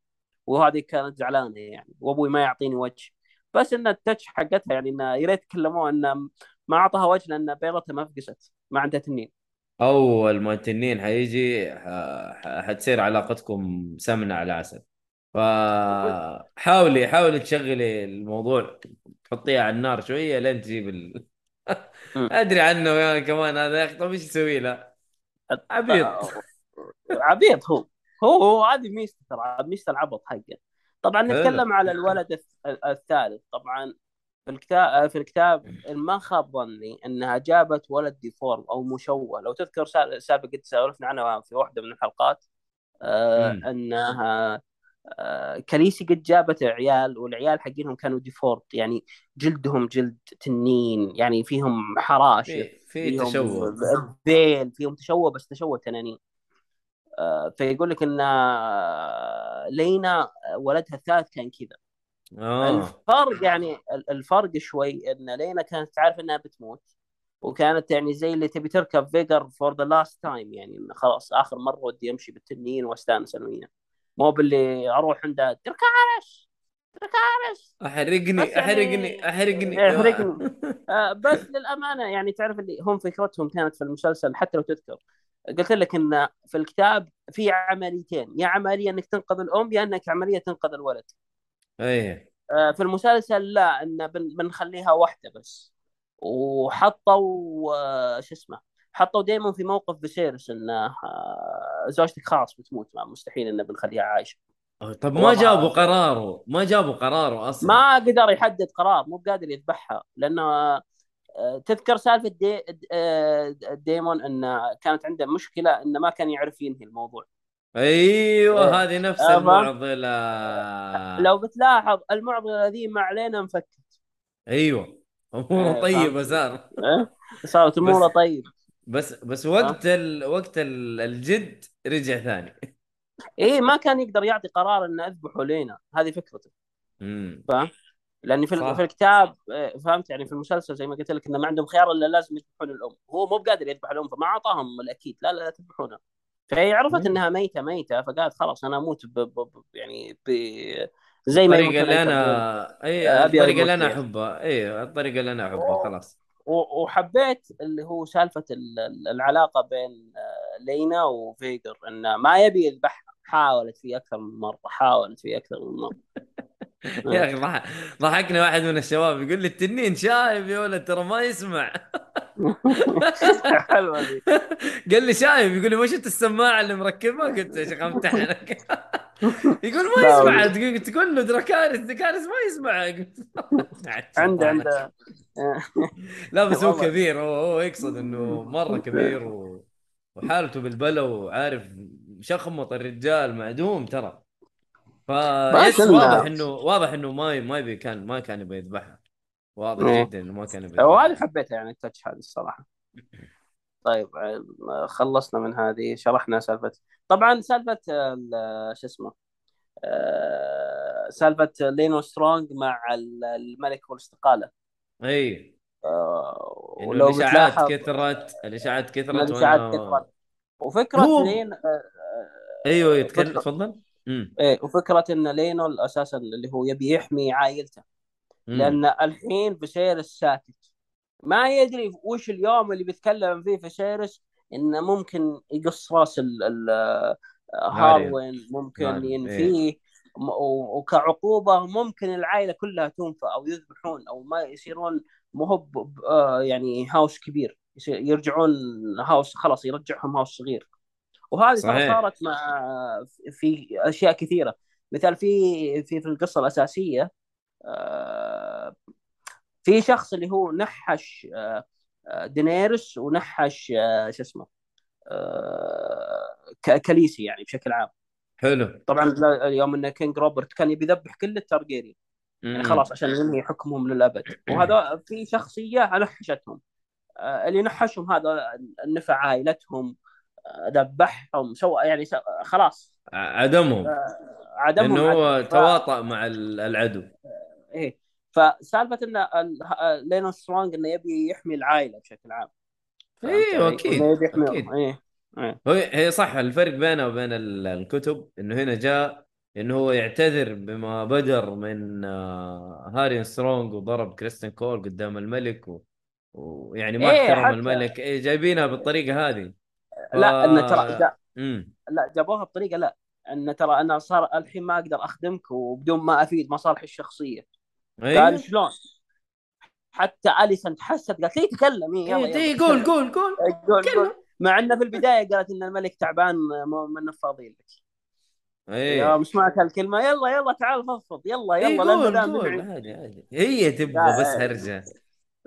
وهذه كانت زعلانة يعني وأبوي ما يعطيني وجه. بس ان التتش حقتها يعني إنه يا ريت كلموه انه ما أعطاها وجه لأن بيضتها ما فقست ما عندها تنين أول ما التنين حيجي حتصير علاقتكم سمنة على عسل. فحاولي حاولي تشغلي الموضوع تحطيها على النار شوية لين تجيب ال... *laughs* أدري عنه يا كمان هذا يا أخي طيب إيش يسوي له؟ عبيط. عبيط هو. هو هو هذه ميزته ترى ميزته العبط حقه. طبعا. نتكلم على الولد الث- الثالث. طبعا في الكتاب في الكتاب ما خاب ظني إنها جابت ولد deformed أو مشوه لو تذكر سا- سابق قد سولفنا عنها في واحدة من الحلقات. آه. إنها آه كاليسي قد جابت عيال والعيال حقينهم كانوا deformed يعني جلدهم جلد تنين. يعني فيهم حراشة. في في فيهم تشوه. ذيل فيهم تشوه بس تشوه تنانين. فيقول لك إن آه، لينا ولدها الثالث كان كذا. الفرق يعني ال- الفرق شوي إن لينا كانت تعرف إنها بتموت وكانت يعني زي اللي تبي تركب فيجر for the last time يعني خلاص آخر مرة ودي أمشي بالتنين وأستأنس أنا وياه. مو باللي أروح عندها دراكارس دراكارس أحرقني يعني- أحرقني أحرقني. أحرقني. آه، بس للأمانة يعني تعرف اللي هم فكرتهم كانت في المسلسل حتى لو تذكر. قلت لك إن في الكتاب في عمليتين يا عملية إنك تنقذ الأم يا إنك عملية تنقذ الولد. إيه. آه، في المسلسل لا إن بن- بنخليها واحدة بس. وحطوا آه، شو اسمه حطوا دائما في موقف بسيرس انه آه، زوجتك خلاص بتموت ما مستحيل انه بنخليها عايشة. طب ما. جابوا قراره ما جابوا قراره أصلا. ما قدر يحدد قرار مو قادر يذبحها لأنه تذكر سالفة دي آه، ديمون انه كانت عنده مشكلة انه ما كان يعرف ينهي الموضوع. أيوه إيه. هذه نفس آه،؟ المعضلة. لو بتلاحظ المعضلة ذي ما علينا انفكت. أيوه أموره إيه، طيبه؟ صار إيه؟ صارت أموره بس- طيب. بس بس وقت ال... وقت ال... الجد رجع ثاني. إيه ما كان يقدر يعطي قرار إنه اذبحوا لينا. هذه فكرته. امم لأن في, صح. في الكتاب آه، فهمت؟ يعني في المسلسل زي ما قلت لك إنه ما عندهم خيار إلا لازم يذبحون الأم. هو مو بقادر يذبح الأم فما أعطاهم الأكيد. لا لا, تذبحونها فهي عرفت. إنها ميتة ميتة فقالت خلاص أنا أموت ب ب ب يعني ب زي ما الطريقة اللي أنا إي أبي الطريقة اللي أنا. أحبها. إي الطريقة اللي أنا أحبها خلاص. و- وحبيت اللي هو سالفة ال- ال- العلاقة بين آه، لينا وفيجر إنه ما يبي يذبحها حاولت فيه أكثر من مرة حاولت فيه أكثر من مرة. *laughs* يا أخي ضح... ضحكني واحد من الشباب يقول لي التنين شايب يا ولد ترى ما يسمع. *laughs* حلوة ذي قال لي شايب يقول لي ما شفت السماعة اللي مركبها قلت يا شيخ أمتحنك. *laughs* يقول ما يسمع. تقول له دراكارس دراكارس ما يسمع. *laughs* عنده عنده. لا بس هو. كبير. هو هو يقصد إنه مرة كبير و... وحالته بالبلا وعارف شخمط الرجال معدوم ترى. فيس واضح إنه واضح إنه ما ما يبي كان ما كان يبي يذبحها. واضح إيه. جدا إنه ما كان يبي وهذه يذبحها. حبيتها يعني ال touch هذه الصراحة. طيب آه، خلصنا من هذه شرحنا سالفة. طبعا سالفة ال- شو اسمه آه، سالفة لينول سترونج مع ال- الملك والاستقاله إي. آه، انه ولو الاشاعات كثرت الاشاعات كثرت الاشاعات كثرت. وفكرة هو- لينو أيوه يتكلم. تفضل. إيه وفكرة إن لينو أساسا اللي هو يبي يحمي عائلته. لأن الحين فيسيرس ساكت ما يدري وش اليوم اللي بيتكلم فيه فيسيرس إنه ممكن يقص راس ال ال هاروين ممكن ينفيه. و- وكعقوبة ممكن العائلة كلها تنفى أو يذبحون أو ما يصيرون مهب آه يعني house كبير. يرجعون house خلاص يرجعهم house صغير. وهذه. صارت مع في أشياء كثيرة. مثال في في في القصة الأساسية آه، في شخص اللي هو نحش آه، آه، دينيرس ونحش شو اسمه كاليسي يعني بشكل عام. حلو. طبعا يوم إن king روبرت كان يبي يذبح كل التارجيريان. يعني. خلاص عشان ينهي حكمهم للأبد. وهذا في شخصية نحشتهم اللي نحشهم هذا نفع عائلتهم ذبحهم سوى يعني سو... خلاص. عدمهم. عدمهم انه هو عدم. ف- تواطأ مع ال- العدو. إيه. فسالفة إن ال- لينو سترونج إنه يبي يحمي العائلة بشكل عام. أيوه؟ أكيد يبي يحمي أكيد. إيه إيه. هو هي صح الفرق بينه وبين ال- الكتب إنه هنا جاء إنه هو يعتذر بما بدر من آه، هاري سترونج وضرب كريستن كول قدام الملك و... ويعني ما إيه، احترم الملك. إيه جايبينها بالطريقة هذه. لا انه ترى جا- امم لا جابوها بطريقة لا. إن ترى أنا صار الحين ما أقدر أخدمك وبدون ما أفيد مصالحي الشخصية. قال أيوه شلون؟ حتى اليسن تحست قالت لي تكلم إيه يلا إيه، *laughs* إيه، قول. قول قول. قول كلم. قول. مع إنه في البداية قالت إن الملك تعبان من فاضيين لك. إيه. يوم سمعت هالكلمة. يلا يلا تعال فضفض. يلا إيه، يلا لأن قول. عادي عادي. هي تبغى بس آه، هرجة.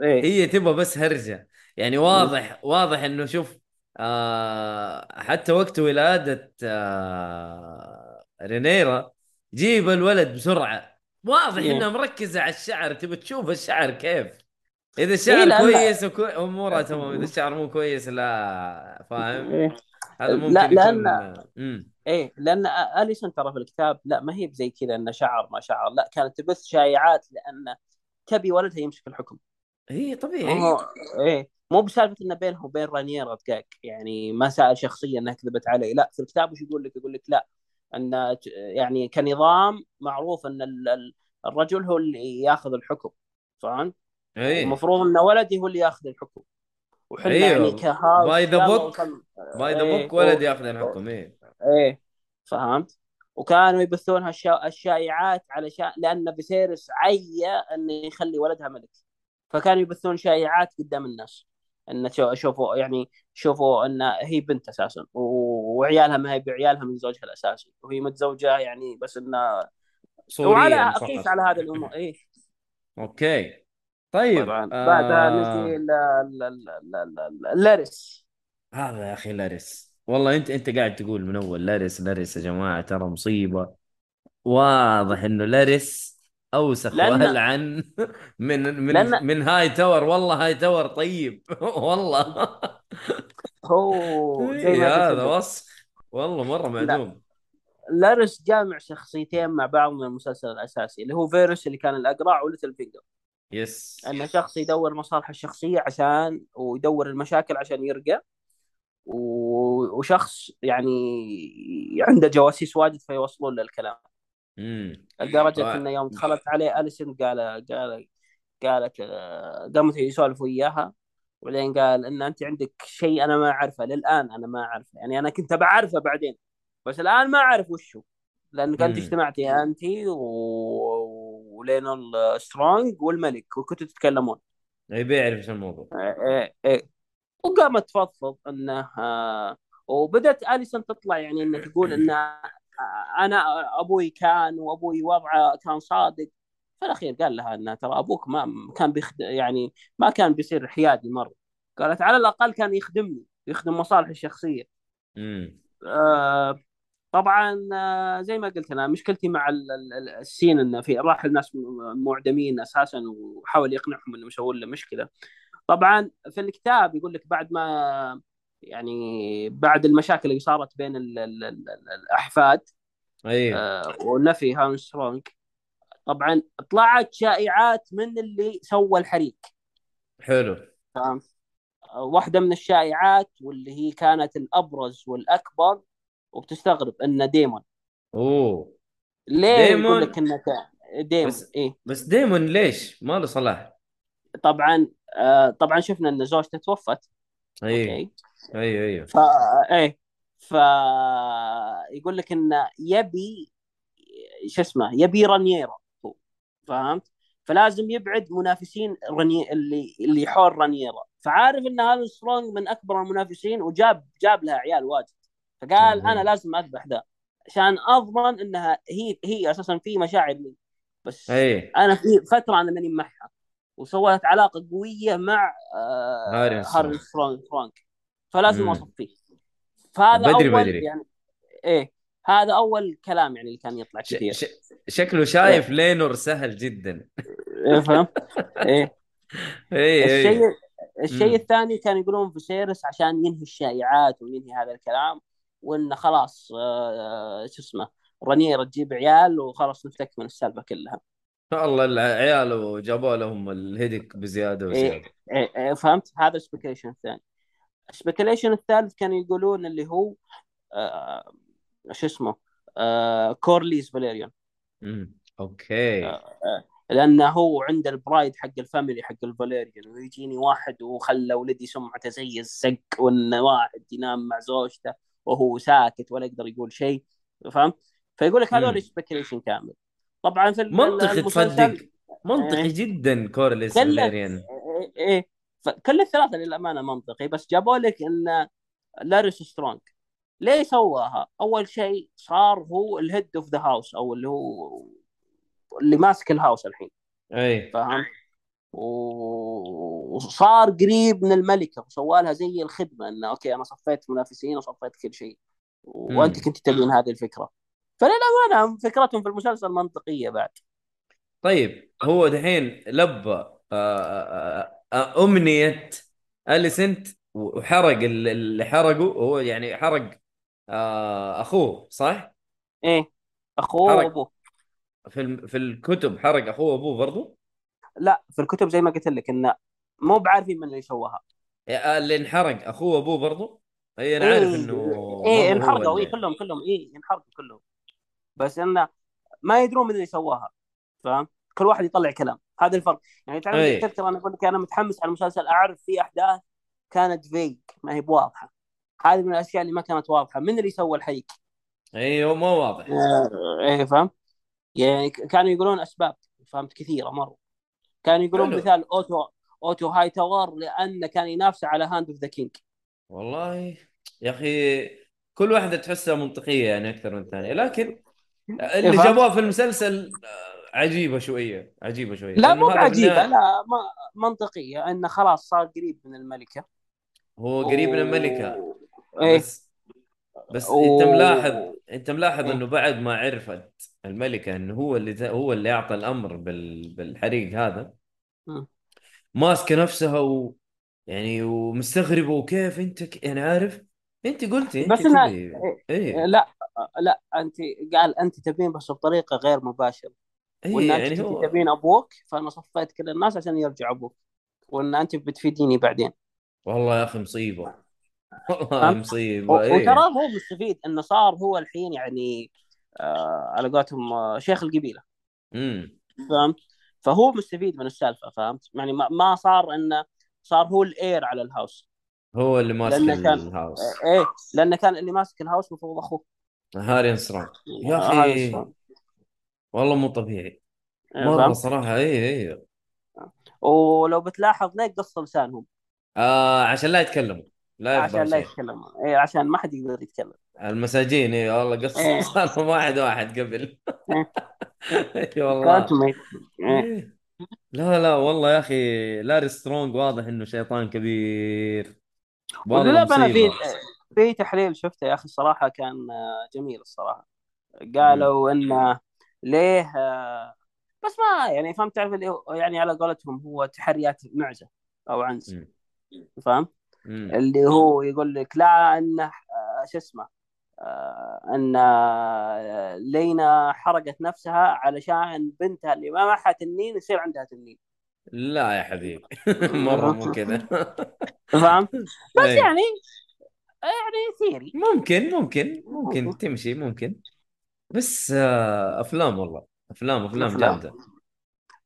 هي تبغى بس هرجة. يعني واضح واضح إنه شوف آه حتى وقت ولادة آه رينيرا جيب الولد بسرعة. واضح إيه. انها مركزة على الشعر تبي تشوف الشعر كيف. إذا الشعر لأن- كويس وكو... امورها تمام إذا الشعر مو كويس لا فاهم؟ إيه. هذا ممكن لا، يكون امم إيه لأن أليسون ترى في الكتاب لا ما هي بزي كذا إنه شعر ما شعر. لا كانت تبث شائعات لأن تبي ولدها يمسك الحكم. هي طبيعي. هو إيه مو بسالفة إنه بينه وبين رانييرا دقاق يعني ما سأل شخصيا إنها كذبت عليه. لا في الكتاب وش يقول لك؟ يقول لك لا. إن يعني كنظام معروف إن ال- ال- الرجل هو اللي ياخذ الحكم. فهمت؟ إيه. المفروض إن ولدي هو اللي ياخذ الحكم. وحنا أيوه. يعني كهاوس يلا book. وصل- باي ذا إيه، بوك ولد و- ياخذ الحكم إيه. إيه فهمت؟ وكانوا يبثون هالشا- الشائعات علشان لأن فيسيرس عيا إنه يخلي ولدها ملك. فكانوا يبثون شائعات قدام الناس. ان شو- شوفوا يعني شوفوا ان هي بنت أساسا وعيالها ما هي بعيالها من زوجها الأساسي وهي متزوجة يعني بس إنه وعلى. أقيس على هذه الأمور. إيه. okay. طيب طبعا. آه، بعدها نجي ل- ل- ل- ل- ل- لاريس. هذا يا أخي لاريس. والله انت أنت قاعد تقول من أول لاريس لاريس يا جماعة ترى مصيبة. واضح إنه لاريس أوسخ لأن- وألعن. *laughs* من من لأن- من هاي تاور والله هاي تاور طيب. *laughs* والله. هو *laughs* زي إيه، ما هذا وصف والله مرة معدوم. لاريس جامع شخصيتين مع بعض من المسلسل الأساسي اللي هو فيروس اللي كان الأقرع وليتل فينجر. يس. انه شخص يدور مصالحه الشخصية عشان ويدور المشاكل عشان يرقى. و- وشخص يعني عنده جواسيس واجد فيوصلون له الكلام امم لدرجة. انه يوم دخلت عليه اليسون قال قال قالت قامت يسولف وياها. وبعدين قال إن أنت عندك شيء أنا ما أعرفه. للآن أنا ما أعرفه. يعني أنا كنت بعرفه بعدين. بس الآن ما أعرف وش هو لأنك أنت. اجتمعتي انت و... ولينول سترونج والملك وكنتوا تتكلمون. يبي يعرف إيش الموضوع. إيه إيه وقامت تفضفض انه آه، وبدأت اليسون تطلع يعني إنها تقول *clears throat* ان أنا أبوي كان وأبوي وضعه كان صادق. في الأخير قال لها ان ترى أبوك ما كان بيخد يعني ما كان بيصير حيادي مره قالت على الأقل كان يخدمني يخدم مصالحي الشخصية. امم آه، طبعا آه، زي ما قلت أنا مشكلتي مع ال- ال- ال- السين إنه في راح الناس معدمين أساسا وحاول يقنعهم انه يسوون له مشكلة. طبعا في الكتاب يقول لك بعد ما يعني بعد المشاكل اللي صارت بين ال ال ال ال الأحفاد أيوه آه، ونفي هارمسترونج طبعا طلعت شائعات من اللي سوى الحريق. حلو. تمام؟ واحدة من الشائعات واللي هي كانت الأبرز والأكبر وبتستغرب إنه ديمون. أوه. ليه ديمون؟ يقول لك كا- ديمون؟ بس- إيه. بس ديمون ليش؟ ما له صلاح. طبعا آه طبعا شفنا إن زوجته توفت. okay. أيوه أيوه. فا إيه فيقول لك إنه يبي شو اسمه يبي رانييرا هو فهمت؟ فلازم يبعد منافسين رني... اللي اللي حول رانييرا فعارف إن هذا سترونج من أكبر المنافسين؟ وجاب جاب لها عيال واجد. فقال. أنا لازم أذبح ذا عشان أضمن إنها هي هي أساسا في مشاعر لي. بس إيه. أنا في فترة أنا ماني معها وسوت علاقة قوية مع آه هاري سترونج فرانك. فلازم. اصفيه فهذا بدري أول بدري. يعني إيه هذا أول كلام يعني اللي كان يطلع. كثير ش... شكله شايف لينور سهل جدا إيه، فهمت؟ إيه *laughs* إيه الشيء إيه الشيء. الثاني كان يقولون فيسيرس عشان ينهي الشائعات وينهي هذا الكلام وإنه خلاص آه، شو اسمه رنيرة تجيب عيال وخلاص نفتك من السالفة كلها والله العيال جابوا لهم ال headache بزيادة وزيادة إيه إيه إيه، فهمت هذا ال speculation الثاني ال speculation الثالث كانوا يقولون اللي هو آه، شو اسمه آه، كورليز فاليريون okay آه، لأنه هو عنده ال pride حق ال family حق الفاليريان ويجيني واحد وخلى ولدي سمعته زي الزق وان واحد ينام مع زوجته وهو ساكت ولا يقدر يقول شيء فهمت؟ فيقول لك. هذول speculation كامل طبعا في منطقي تصدق منطقي إيه. جدا كورليس فاليريان إيه إيه. فكل الثلاثة للأمانة منطقي بس جابوا لك إن لاريس سترونج ليه سواها؟ أول شيء صار هو ال head of the house أو اللي هو اللي ماسك ال house الحين أي؟ و- وصار قريب من الملكة وسوى لها زي الخدمة انه okay أنا صفيت منافسين وصفيت كل شيء وأنت. كنت تبين هذه الفكرة فللأمانة فكرتهم في المسلسل منطقية بعد طيب هو دحين لبى آه، آه، آه، أمنية اليسنت وحرق ال- اللي حرقه هو يعني حرق آه، أخوه صح؟ إيه أخوه. وأبوه. في الم- في الكتب حرق أخوه وأبوه برضو؟ لا في الكتب زي ما قلت لك انه مو بعارفين من اللي سواها. آه، اللي انحرق أخوه وأبوه برضو؟ أي أنا إيه، عارف إنه إيه انحرقوا إيه كلهم كلهم إيه انحرقوا كلهم. بس انه ما يدرون من اللي سواها فاهم؟ كل واحد يطلع كلام. هذا الفرق. يعني تعرف أي. تذكر أنا أقول لك أنا متحمس على المسلسل أعرف في أحداث كانت فيج ما هي بواضحة. هذه من الأشياء اللي ما كانت واضحة. من اللي سوى الحريق؟ أيوه ما واضح. آه، إيه فهمت يعني كانوا يقولون أسباب فهمت؟ كثيرة مرة. كانوا يقولون حلو. مثال أوتو أوتو هاي تاور لأنه كان ينافس على hand of the king والله يا أخي كل واحدة تحسها منطقية يعني أكثر من الثانية. لكن اللي فهمت؟ جابوها في المسلسل عجيبة شوية عجيبة شوية. لا مو بالنهاية لا ما منطقية انه خلاص صار قريب من الملكة. هو قريب من الملكة. و... إيه. بس بس و- أنت ملاحظ أنت ملاحظ إيه. إنه بعد ما عرفت الملكة إنه هو اللي هو اللي أعطى الأمر بال... بالحريق هذا. ماسكة نفسها و يعني ومستغربة وكيف أنت ك... يعني عارف؟ أنت قلتي أنت بس إنها- تبي إيه. لا لا أنت قال أنت تبين بس بطريقة غير مباشرة. وان إيه انت يعني هو تبين أبوك فأنا صفيت كل الناس عشان يرجع أبوك. وإن انت بتفيديني بعدين. والله يا أخي مصيبة. والله؟ مصيبة و- إيه. وترى هو مستفيد إنه صار هو الحين يعني آه على قولتهم آه شيخ القبيلة. امم فهمت؟ فهو مستفيد من السالفة فهمت؟ يعني ما, ما صار إنه صار هو الاير على الهاوس. هو اللي ماسك كان- الهاوس. إيه لأنه كان اللي ماسك الهاوس المفروض أخوه. هاري سترونج يا أخي. والله مو طبيعي إيه، مرة فهمت؟ صراحة اي اي ولو بتلاحظ ليه قص لسانهم آه عشان لا يتكلموا لا عشان لا شيء يتكلموا إيه عشان ما حد يقدر يتكلم المساجين اي والله قص إيه. صاروا واحد واحد قبل إيه. *laughs* إي والله. إيه. إيه. لا لا والله يا أخي لاري سترونج واضح إنه شيطان كبير والله وللأمانة في مصيبة في تحليل شفته يا أخي الصراحة كان آه، جميل الصراحة قالوا إنه ليه؟ بس ما يعني فهمت تعرف اللي هو يعني على قولتهم هو تحريات معزة أو عنز. فاهم. اللي هو يقول لك لا انه شو اسمه آه، إن آه، لينا حرقت نفسها علشان بنتها اللي ما معها تنين يصير عندها تنين لا يا حبيبي. *laughs* مرة مو كذا فاهم بس إيه. يعني يعني theory ممكن ممكن ممكن. تمشي ممكن. بس آه، أفلام والله أفلام أفلام أفلام. جامدة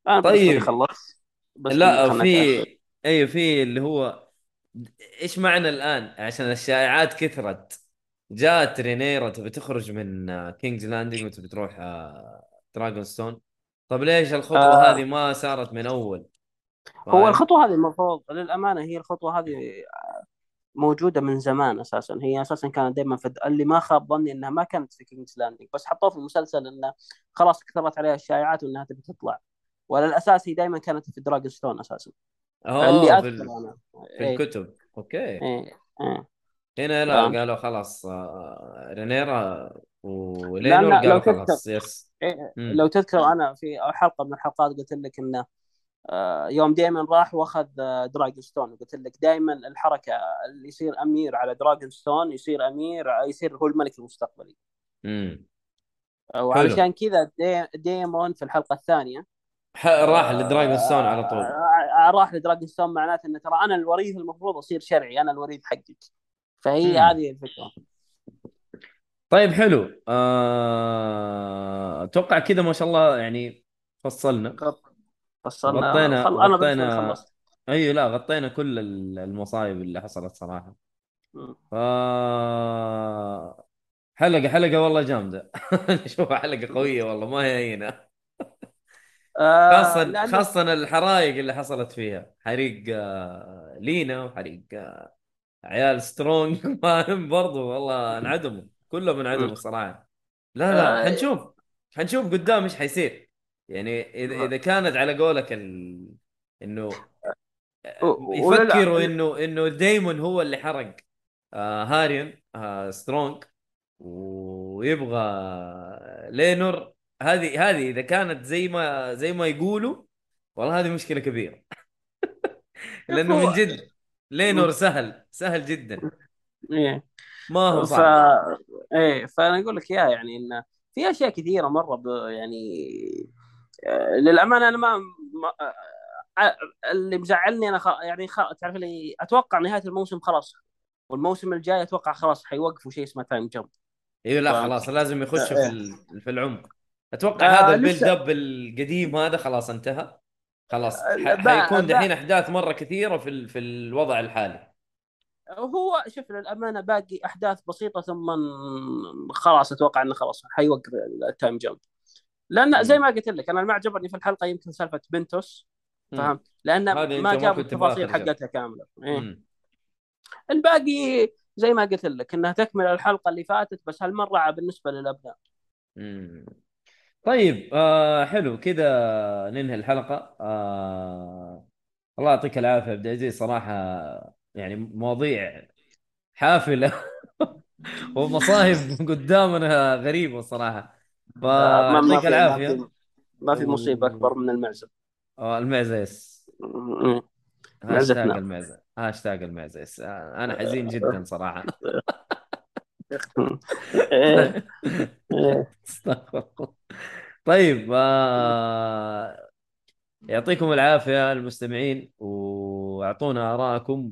أنا طيب. طيب خلصت بس لا خلنا في. أيوه في اللي هو إيش معنى الآن عشان الشائعات كثرت جاءت رينيرا تبي تخرج من كينجز لاندنج وتبي تروح دراجون ستون طب ليش الخطوة آه. هذه ما صارت من أول هو فاهم؟ الخطوة هذه المفروض للأمانة هي الخطوة هذه موجودة من زمان أساسا هي أساسا كانت دائما في اللي ما خاب ظني إنها ما كانت في كينجز لاندنج بس حطوها في المسلسل انه خلاص كثرت عليها الشائعات وإنها تبي تطلع وعلى الاساس هي دائما كانت في دراجون ستون أساسا اللي في. أنا في إيه، الكتب okay إيه، إيه. هنا لا فاهم. قالوا خلاص آه، رينيرا ولينور قالوا خلاص yes إيه،. لو تذكر أنا في حلقة من الحلقات قلت لك انه آه، يوم دائما راح وأخذ آه، دراجون ستون قلت لك دائما الحركة اللي يصير أمير على دراجون ستون يصير أمير يصير هو الملك المستقبلي. مم. وعلشان كذا دي ديمون في الحلقة الثانية. راح لدراجون ستون على طول. آه، راح لدراجون ستون معناته إنه ترى أنا الوريث المفروض أصير شرعي أنا الوريث حقك. فهي مم. هذه الفكرة. طيب حلو. آه، أتوقع كذا ما شاء الله يعني فصلنا. فصلنا غطينا- خل... أنا بالنسبة لي غطينا- خلصت. أيوه لا غطينا كل ال- المصايب اللي حصلت صراحة. مم. ف حلقه حلقة والله جامدة. *laughs* نشوفها حلقة قوية والله ما هي هينه آه، خاصه لأنه- خاصه الحرائق اللي حصلت فيها. حريق آه، لينا وحريق آه، عيال سترونج. *laughs* فاهم برضو والله انعدموا. كلهم انعدموا صراحة. لا لا آه. حنشوف. حنشوف قدام إيش حيصير. يعني إذا إذا كانت على قولك ال... إنه يفكروا إنه إنه دايمون هو اللي حرق آه هاريون آه سترونج ويبغى لينور. هذه هذه إذا كانت زي ما زي ما يقولوا والله هذه مشكلة كبيرة. *laughs* لأنه من جد لينور سهل سهل جدا. إيه. ما هو ف صعب. إيه فأنا أقول لك يا يعني إنه في أشياء كثيرة مرة ب... يعني آه، للأمانة أنا ما, ما... آه، اللي مزعلني أنا خ... يعني خ... تعرف لي أتوقع نهاية الموسم خلاص. والموسم الجاي أتوقع خلاص حيوقفوا شيء اسمه time jump أيوه لا ف- خلاص لازم يخشوا في ال- في العمق. أتوقع آه، هذا ال build. up القديم هذا خلاص انتهى. خلاص آه، ح- حيكون دحين أحداث مرة كثيرة في ال- في الوضع الحالي. هو شوف للأمانة باقي أحداث بسيطة ثم خلاص أتوقع إنه خلاص حيوقف التايم جمب لأن زي ما قلت لك أنا ما عجبني في الحلقة يمكن سالفة بنتوس. فهمت؟ لأن ما جابوا في التفاصيل. حقتها كاملة. إيه. الباقي زي ما قلت لك إنها تكمل الحلقة اللي فاتت بس هالمرة بالنسبة للأبناء. مم. طيب آه حلو. كذا ننهي الحلقة. آه الله يعطيك العافية عبد العزيز. صراحة يعني مواضيع حافلة. *laughs* ومصايب قدامنا غريبة صراحة. فيعطيك العافية. في ما في مصيبة أكبر من المعزة. آه، المعزيس م- هاشتاج. المعزة. هاشتاج المعزيس آه، أنا حزين جدا صراحة. *laughs* *laughs* استغفر الله. طيب آه يعطيكم العافية المستمعين وأعطونا ارائكم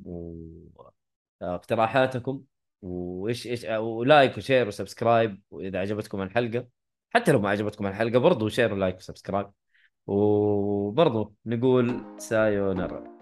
واقتراحاتكم وايش إيش و like و share و subscribe وإذا عجبتكم الحلقة. حتى لو ما عجبتكم الحلقة برضو share و like و subscribe وبرضو نقول さようなら